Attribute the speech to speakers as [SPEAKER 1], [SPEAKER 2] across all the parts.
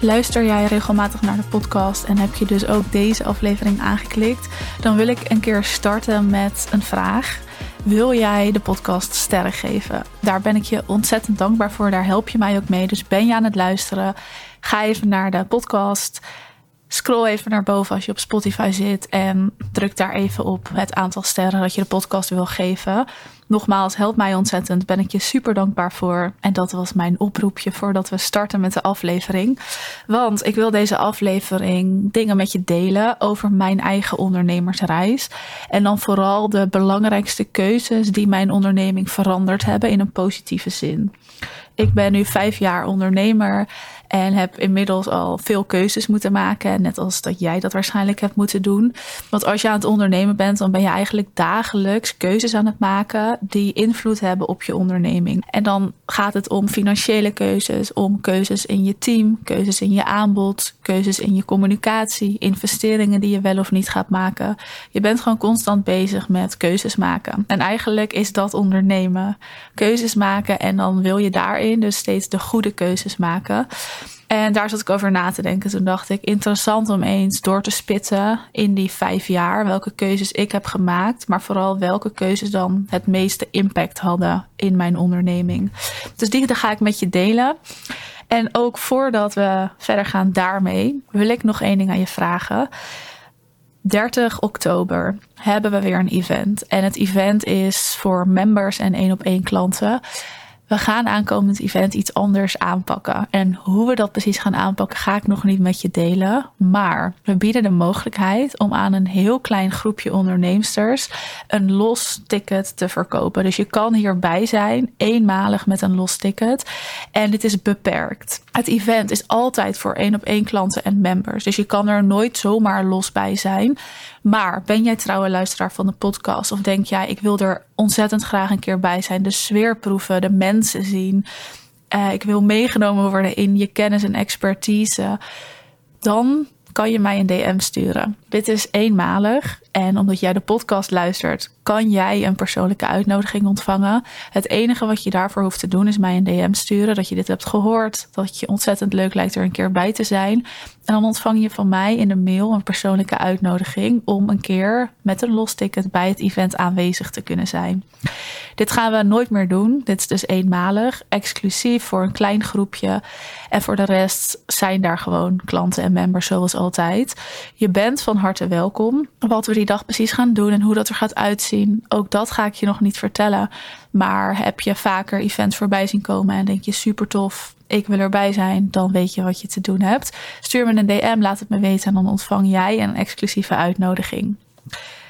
[SPEAKER 1] Luister jij regelmatig naar de podcast en heb je dus ook deze aflevering aangeklikt? Dan wil ik een keer starten met een vraag. Wil jij de podcast sterren geven? Daar ben ik je ontzettend dankbaar voor. Daar help je mij ook mee. Dus ben je aan het luisteren? Ga even naar de podcast. Scroll even naar boven als je op Spotify zit en druk daar even op het aantal sterren dat je de podcast wil geven. Nogmaals, helpt mij ontzettend. Ben ik je super dankbaar voor. En dat was mijn oproepje voordat we starten met de aflevering. Want ik wil deze aflevering dingen met je delen over mijn eigen ondernemersreis. En dan vooral de belangrijkste keuzes die mijn onderneming veranderd hebben in een positieve zin. Ik ben nu vijf jaar ondernemer en heb inmiddels al veel keuzes moeten maken. Net als dat jij dat waarschijnlijk hebt moeten doen. Want als je aan het ondernemen bent, dan ben je eigenlijk dagelijks keuzes aan het maken die invloed hebben op je onderneming. En dan gaat het om financiële keuzes, om keuzes in je team, keuzes in je aanbod, keuzes in je communicatie, investeringen die je wel of niet gaat maken. Je bent gewoon constant bezig met keuzes maken. En eigenlijk is dat ondernemen. Keuzes maken en dan wil je daarin dus steeds de goede keuzes maken. En daar zat ik over na te denken. Toen dacht ik, interessant om eens door te spitten in die vijf jaar. Welke keuzes ik heb gemaakt. Maar vooral welke keuzes dan het meeste impact hadden in mijn onderneming. Dus die ga ik met je delen. En ook voordat we verder gaan daarmee, wil ik nog één ding aan je vragen. 30 oktober hebben we weer een event. En het event is voor members en één op één klanten we gaan aankomend event iets anders aanpakken. En hoe we dat precies gaan aanpakken, ga ik nog niet met je delen. Maar we bieden de mogelijkheid om aan een heel klein groepje onderneemsters een los ticket te verkopen. Dus je kan hierbij zijn, eenmalig met een los ticket. En dit is beperkt. Het event is altijd voor één op één klanten en members. Dus je kan er nooit zomaar los bij zijn. Maar ben jij trouwe luisteraar van de podcast? Of denk jij, ik wil er ontzettend graag een keer bij zijn. De sfeer proeven, de mensen zien. Uh, ik wil meegenomen worden in je kennis en expertise. Dan kan je mij een DM sturen. Dit is eenmalig. En omdat jij de podcast luistert, kan jij een persoonlijke uitnodiging ontvangen. Het enige wat je daarvoor hoeft te doen is mij een DM sturen. Dat je dit hebt gehoord. Dat je ontzettend leuk lijkt er een keer bij te zijn. En dan ontvang je van mij in de mail een persoonlijke uitnodiging om een keer met een los ticket bij het event aanwezig te kunnen zijn. Dit gaan we nooit meer doen. Dit is dus eenmalig, exclusief voor een klein groepje. En voor de rest zijn daar gewoon klanten en members zoals altijd. Je bent van harte welkom. Wat we die dag precies gaan doen en hoe dat er gaat uitzien, ook dat ga ik je nog niet vertellen. Maar heb je vaker events voorbij zien komen en denk je super tof, ik wil erbij zijn, dan weet je wat je te doen hebt. Stuur me een DM, laat het me weten en dan ontvang jij een exclusieve uitnodiging.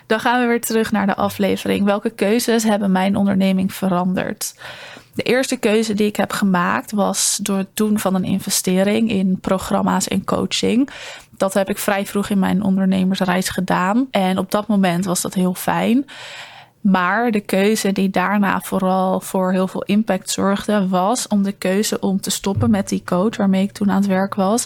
[SPEAKER 1] Dan gaan we weer terug naar de aflevering. Welke keuzes hebben mijn onderneming veranderd? De eerste keuze die ik heb gemaakt was door het doen van een investering in programma's en coaching. Dat heb ik vrij vroeg in mijn ondernemersreis gedaan. En op dat moment was dat heel fijn. Maar de keuze die daarna vooral voor heel veel impact zorgde, was om de keuze om te stoppen met die coach waarmee ik toen aan het werk was.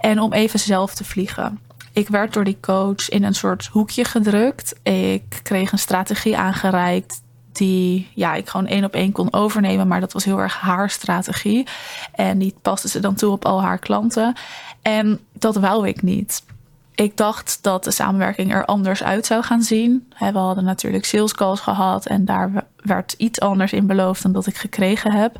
[SPEAKER 1] En om even zelf te vliegen. Ik werd door die coach in een soort hoekje gedrukt. Ik kreeg een strategie aangereikt die ja, ik gewoon één op één kon overnemen. Maar dat was heel erg haar strategie. En die paste ze dan toe op al haar klanten. En dat wou ik niet. Ik dacht dat de samenwerking er anders uit zou gaan zien. We hadden natuurlijk sales calls gehad en daar werd iets anders in beloofd dan dat ik gekregen heb.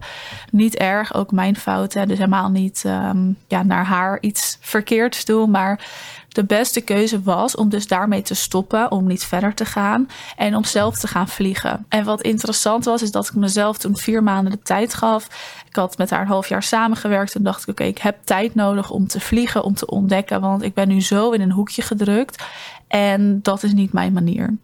[SPEAKER 1] Niet erg, ook mijn fouten. Dus helemaal niet ehm, ja, naar haar iets verkeerds doen. Maar de beste keuze was om dus daarmee te stoppen, om niet verder te gaan en om zelf te gaan vliegen. En wat interessant was, is dat ik mezelf toen vier maanden de tijd gaf. Ik had met haar een half jaar samengewerkt en dacht ik, oké, ik heb tijd nodig om te vliegen, om te ontdekken, want ik ben nu zo in een hoekje gedrukt. En dat is niet mijn manier.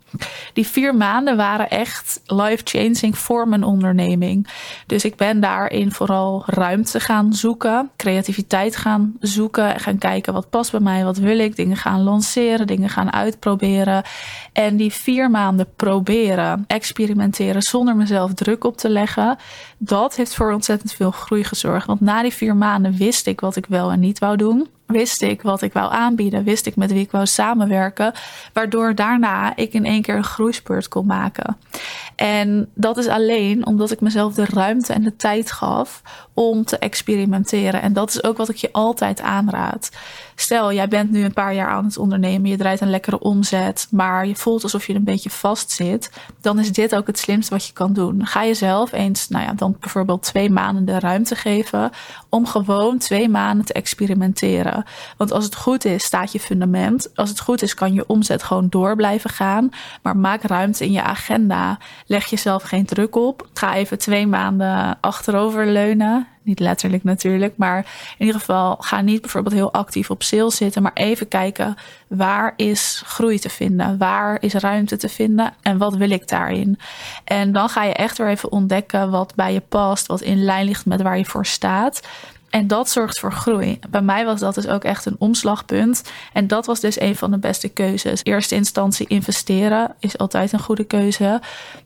[SPEAKER 1] Die vier maanden waren echt life-changing voor mijn onderneming. Dus ik ben daarin vooral ruimte gaan zoeken, creativiteit gaan zoeken, en gaan kijken wat past bij mij, wat wil ik, dingen gaan lanceren, dingen gaan uitproberen. En die vier maanden proberen, experimenteren zonder mezelf druk op te leggen, dat heeft voor ontzettend veel groei gezorgd. Want na die vier maanden wist ik wat ik wel en niet wou doen wist ik wat ik wou aanbieden, wist ik met wie ik wou samenwerken, waardoor daarna ik in één keer een groeispurt kon maken. En dat is alleen omdat ik mezelf de ruimte en de tijd gaf om te experimenteren. En dat is ook wat ik je altijd aanraad. Stel, jij bent nu een paar jaar aan het ondernemen, je draait een lekkere omzet, maar je voelt alsof je een beetje vast zit. Dan is dit ook het slimste wat je kan doen. Ga jezelf eens, nou ja, dan bijvoorbeeld twee maanden de ruimte geven om gewoon twee maanden te experimenteren. Want als het goed is, staat je fundament. Als het goed is, kan je omzet gewoon door blijven gaan. Maar maak ruimte in je agenda. Leg jezelf geen druk op. Ga even twee maanden achterover leunen. Niet letterlijk natuurlijk, maar in ieder geval ga niet bijvoorbeeld heel actief op sales zitten, maar even kijken waar is groei te vinden, waar is ruimte te vinden en wat wil ik daarin. En dan ga je echt weer even ontdekken wat bij je past, wat in lijn ligt met waar je voor staat. En dat zorgt voor groei. Bij mij was dat dus ook echt een omslagpunt. En dat was dus een van de beste keuzes. Eerste instantie investeren is altijd een goede keuze.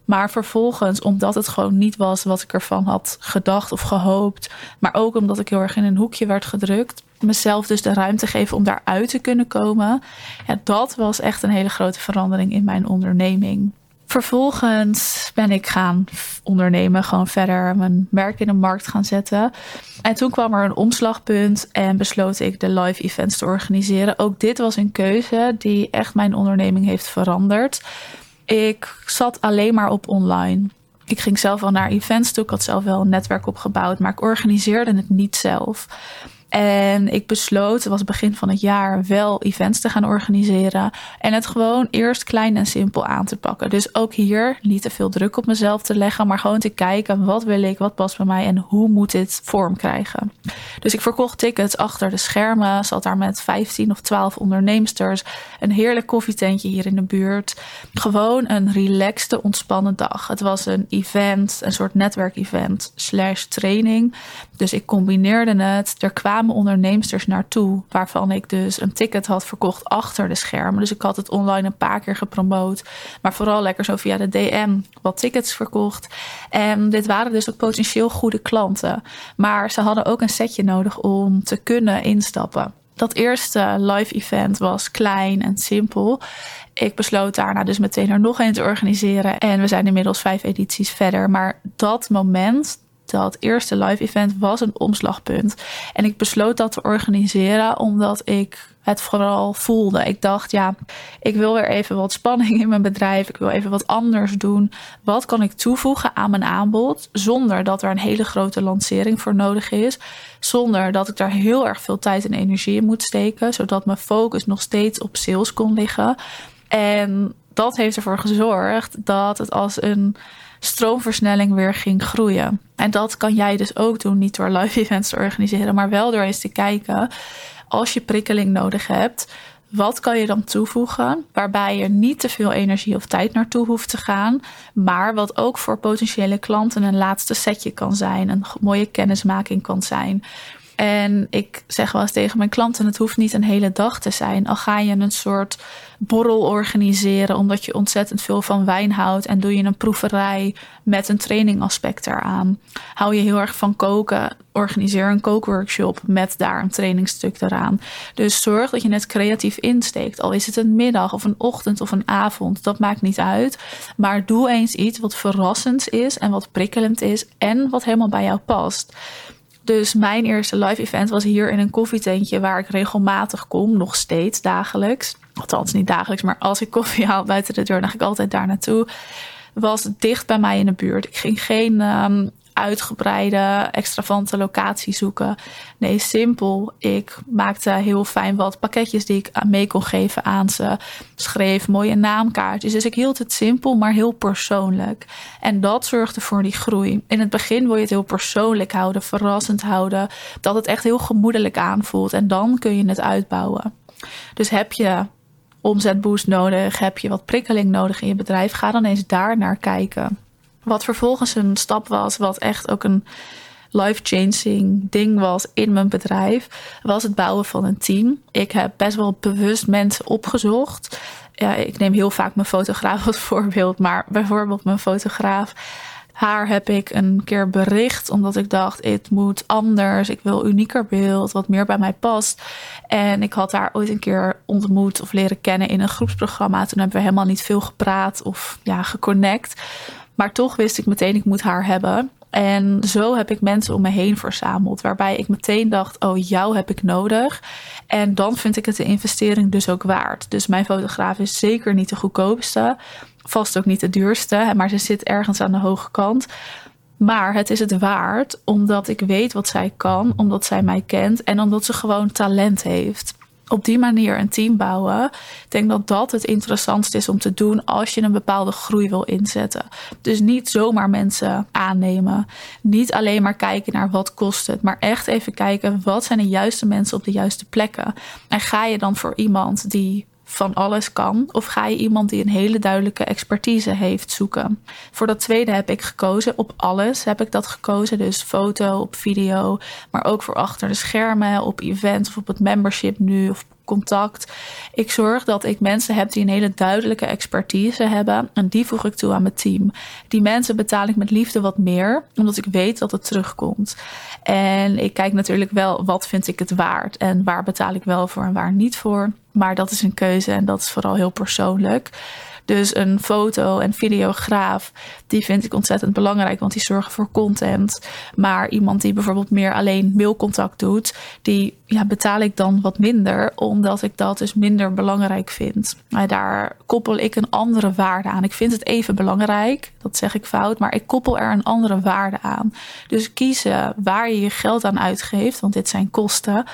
[SPEAKER 1] Maar vervolgens, omdat het gewoon niet was wat ik ervan had gedacht of gehoopt. Maar ook omdat ik heel erg in een hoekje werd gedrukt. Mezelf dus de ruimte geven om daaruit te kunnen komen. Ja, dat was echt een hele grote verandering in mijn onderneming. Vervolgens ben ik gaan ondernemen, gewoon verder mijn merk in de markt gaan zetten. En toen kwam er een omslagpunt en besloot ik de live events te organiseren. Ook dit was een keuze die echt mijn onderneming heeft veranderd. Ik zat alleen maar op online. Ik ging zelf wel naar events toe. Ik had zelf wel een netwerk opgebouwd, maar ik organiseerde het niet zelf. En ik besloot, het was begin van het jaar, wel events te gaan organiseren. En het gewoon eerst klein en simpel aan te pakken. Dus ook hier niet te veel druk op mezelf te leggen, maar gewoon te kijken wat wil ik, wat past bij mij en hoe moet dit vorm krijgen. Dus ik verkocht tickets achter de schermen, zat daar met 15 of 12 onderneemsters. Een heerlijk koffietentje hier in de buurt. Gewoon een relaxte, ontspannen dag. Het was een event, een soort netwerkevent slash training. Dus ik combineerde het. Er kwamen onderneemsters naartoe, waarvan ik dus een ticket had verkocht achter de schermen. Dus ik had het online een paar keer gepromoot, maar vooral lekker zo via de DM wat tickets verkocht. En dit waren dus ook potentieel goede klanten, maar ze hadden ook een setje nodig om te kunnen instappen. Dat eerste live event was klein en simpel. Ik besloot daarna dus meteen er nog een te organiseren. En we zijn inmiddels vijf edities verder. Maar dat moment, dat eerste live event was een omslagpunt. En ik besloot dat te organiseren omdat ik het vooral voelde. Ik dacht, ja, ik wil weer even wat spanning in mijn bedrijf. Ik wil even wat anders doen. Wat kan ik toevoegen aan mijn aanbod zonder dat er een hele grote lancering voor nodig is? Zonder dat ik daar heel erg veel tijd en energie in moet steken, zodat mijn focus nog steeds op sales kon liggen. En dat heeft ervoor gezorgd dat het als een stroomversnelling weer ging groeien. En dat kan jij dus ook doen, niet door live events te organiseren, maar wel door eens te kijken als je prikkeling nodig hebt. Wat kan je dan toevoegen waarbij je niet te veel energie of tijd naartoe hoeft te gaan, maar wat ook voor potentiële klanten een laatste setje kan zijn, een mooie kennismaking kan zijn. En ik zeg wel eens tegen mijn klanten: het hoeft niet een hele dag te zijn. Al ga je een soort borrel organiseren omdat je ontzettend veel van wijn houdt en doe je een proeverij met een trainingaspect eraan. Hou je heel erg van koken, organiseer een kookworkshop met daar een trainingstuk eraan. Dus zorg dat je het creatief insteekt. Al is het een middag of een ochtend of een avond, dat maakt niet uit. Maar doe eens iets wat verrassend is en wat prikkelend is en wat helemaal bij jou past. Dus mijn eerste live event was hier in een koffietentje waar ik regelmatig kom, nog steeds dagelijks. Althans, niet dagelijks, maar als ik koffie haal buiten de deur, dan ga ik altijd daar naartoe. Was dicht bij mij in de buurt. Ik ging geen um, uitgebreide, extravante locatie zoeken. Nee, simpel. Ik maakte heel fijn wat pakketjes die ik mee kon geven aan ze. Schreef mooie naamkaartjes. Dus ik hield het simpel, maar heel persoonlijk. En dat zorgde voor die groei. In het begin wil je het heel persoonlijk houden, verrassend houden. Dat het echt heel gemoedelijk aanvoelt. En dan kun je het uitbouwen. Dus heb je omzetboost nodig, heb je wat prikkeling nodig in je bedrijf, ga dan eens daar naar kijken. Wat vervolgens een stap was, wat echt ook een life-changing ding was in mijn bedrijf, was het bouwen van een team. Ik heb best wel bewust mensen opgezocht. Ja, ik neem heel vaak mijn fotograaf als voorbeeld, maar bijvoorbeeld mijn fotograaf Haar heb ik een keer bericht omdat ik dacht: het moet anders. Ik wil unieker beeld, wat meer bij mij past. En ik had haar ooit een keer ontmoet of leren kennen in een groepsprogramma. Toen hebben we helemaal niet veel gepraat of ja, geconnect. Maar toch wist ik meteen: ik moet haar hebben. En zo heb ik mensen om me heen verzameld, waarbij ik meteen dacht: oh, jou heb ik nodig. En dan vind ik het de investering dus ook waard. Dus mijn fotograaf is zeker niet de goedkoopste, vast ook niet de duurste, maar ze zit ergens aan de hoge kant. Maar het is het waard omdat ik weet wat zij kan, omdat zij mij kent en omdat ze gewoon talent heeft op die manier een team bouwen. Ik denk dat dat het interessantste is om te doen als je een bepaalde groei wil inzetten. Dus niet zomaar mensen aannemen. Niet alleen maar kijken naar wat kost het, maar echt even kijken wat zijn de juiste mensen op de juiste plekken. En ga je dan voor iemand die van alles kan? Of ga je iemand die een hele duidelijke expertise heeft zoeken? Voor dat tweede heb ik gekozen. Op alles heb ik dat gekozen. Dus foto, op video, maar ook voor achter de schermen, op events of op het membership nu of contact. Ik zorg dat ik mensen heb die een hele duidelijke expertise hebben. En die voeg ik toe aan mijn team. Die mensen betaal ik met liefde wat meer, omdat ik weet dat het terugkomt. En ik kijk natuurlijk wel wat vind ik het waard en waar betaal ik wel voor en waar niet voor. Maar dat is een keuze en dat is vooral heel persoonlijk. Dus een foto- en videograaf, die vind ik ontzettend belangrijk, want die zorgen voor content. Maar iemand die bijvoorbeeld meer alleen mailcontact doet, die ja, betaal ik dan wat minder, omdat ik dat dus minder belangrijk vind. Maar daar koppel ik een andere waarde aan. Ik vind het even belangrijk, dat zeg ik fout, maar ik koppel er een andere waarde aan. Dus kiezen waar je je geld aan uitgeeft, want dit zijn kosten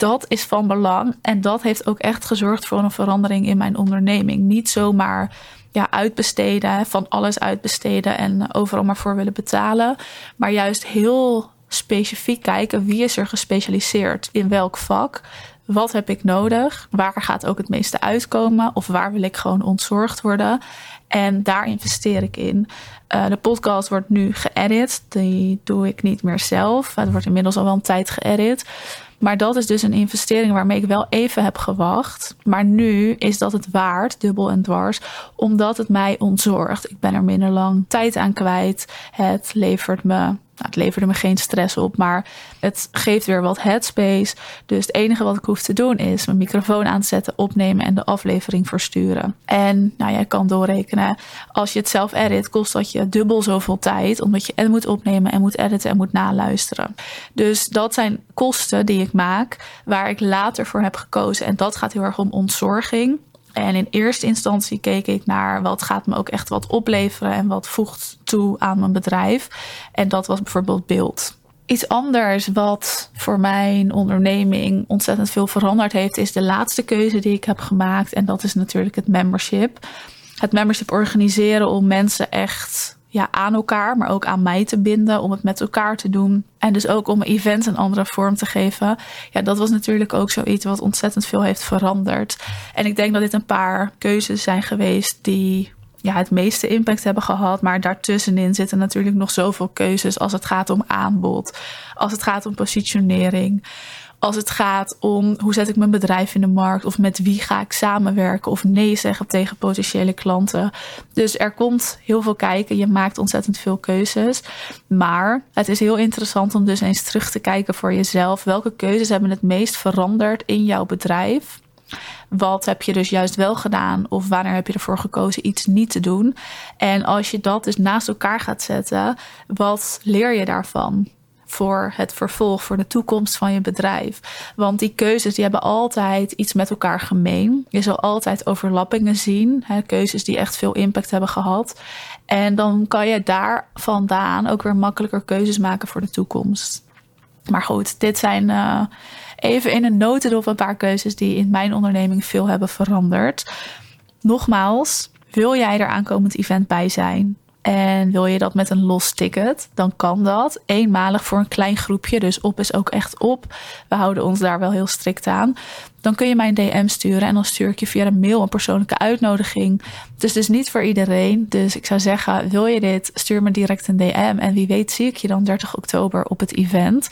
[SPEAKER 1] dat is van belang. En dat heeft ook echt gezorgd voor een verandering in mijn onderneming. Niet zomaar ja, uitbesteden, van alles uitbesteden en overal maar voor willen betalen. Maar juist heel specifiek kijken wie is er gespecialiseerd in welk vak. Wat heb ik nodig? Waar gaat ook het meeste uitkomen? Of waar wil ik gewoon ontzorgd worden? En daar investeer ik in. Uh, de podcast wordt nu geëdit. Die doe ik niet meer zelf. Het wordt inmiddels al wel een tijd geëdit. Maar dat is dus een investering waarmee ik wel even heb gewacht. Maar nu is dat het waard, dubbel en dwars, omdat het mij ontzorgt. Ik ben er minder lang tijd aan kwijt. Het levert me nou, het leverde me geen stress op, maar het geeft weer wat headspace. Dus het enige wat ik hoef te doen is mijn microfoon aanzetten, opnemen en de aflevering versturen. En nou, jij kan doorrekenen. Als je het zelf edit, kost dat je dubbel zoveel tijd, omdat je en moet opnemen en moet editen en moet naluisteren. Dus dat zijn kosten die ik maak, waar ik later voor heb gekozen. En dat gaat heel erg om ontzorging. En in eerste instantie keek ik naar wat gaat me ook echt wat opleveren en wat voegt toe aan mijn bedrijf. En dat was bijvoorbeeld beeld. Iets anders wat voor mijn onderneming ontzettend veel veranderd heeft, is de laatste keuze die ik heb gemaakt. En dat is natuurlijk het membership. Het membership organiseren om mensen echt ja, aan elkaar, maar ook aan mij te binden, om het met elkaar te doen. En dus ook om events een andere vorm te geven. Ja, dat was natuurlijk ook zoiets wat ontzettend veel heeft veranderd. En ik denk dat dit een paar keuzes zijn geweest die ja, het meeste impact hebben gehad. Maar daartussenin zitten natuurlijk nog zoveel keuzes als het gaat om aanbod, als het gaat om positionering als het gaat om hoe zet ik mijn bedrijf in de markt of met wie ga ik samenwerken of nee zeggen tegen potentiële klanten. Dus er komt heel veel kijken. Je maakt ontzettend veel keuzes. Maar het is heel interessant om dus eens terug te kijken voor jezelf. Welke keuzes hebben het meest veranderd in jouw bedrijf? Wat heb je dus juist wel gedaan? Of wanneer heb je ervoor gekozen iets niet te doen? En als je dat dus naast elkaar gaat zetten, wat leer je daarvan? Voor het vervolg, voor de toekomst van je bedrijf. Want die keuzes die hebben altijd iets met elkaar gemeen. Je zal altijd overlappingen zien, hè, keuzes die echt veel impact hebben gehad. En dan kan je daar vandaan ook weer makkelijker keuzes maken voor de toekomst. Maar goed, dit zijn uh, even in een notendop een paar keuzes die in mijn onderneming veel hebben veranderd. Nogmaals, wil jij er aankomend event bij zijn? En wil je dat met een los ticket, dan kan dat. Eenmalig voor een klein groepje. Dus op is ook echt op. We houden ons daar wel heel strikt aan. Dan kun je mij een DM sturen en dan stuur ik je via een mail een persoonlijke uitnodiging. Het is dus niet voor iedereen. Dus ik zou zeggen, wil je dit, stuur me direct een DM. En wie weet zie ik je dan 30 oktober op het event.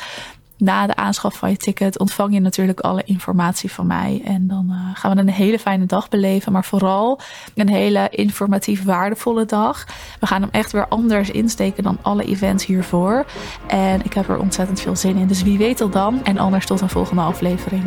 [SPEAKER 1] Na de aanschaf van je ticket ontvang je natuurlijk alle informatie van mij. En dan uh, gaan we een hele fijne dag beleven. Maar vooral een hele informatief waardevolle dag. We gaan hem echt weer anders insteken dan alle events hiervoor. En ik heb er ontzettend veel zin in. Dus wie weet tot dan. En anders tot een volgende aflevering.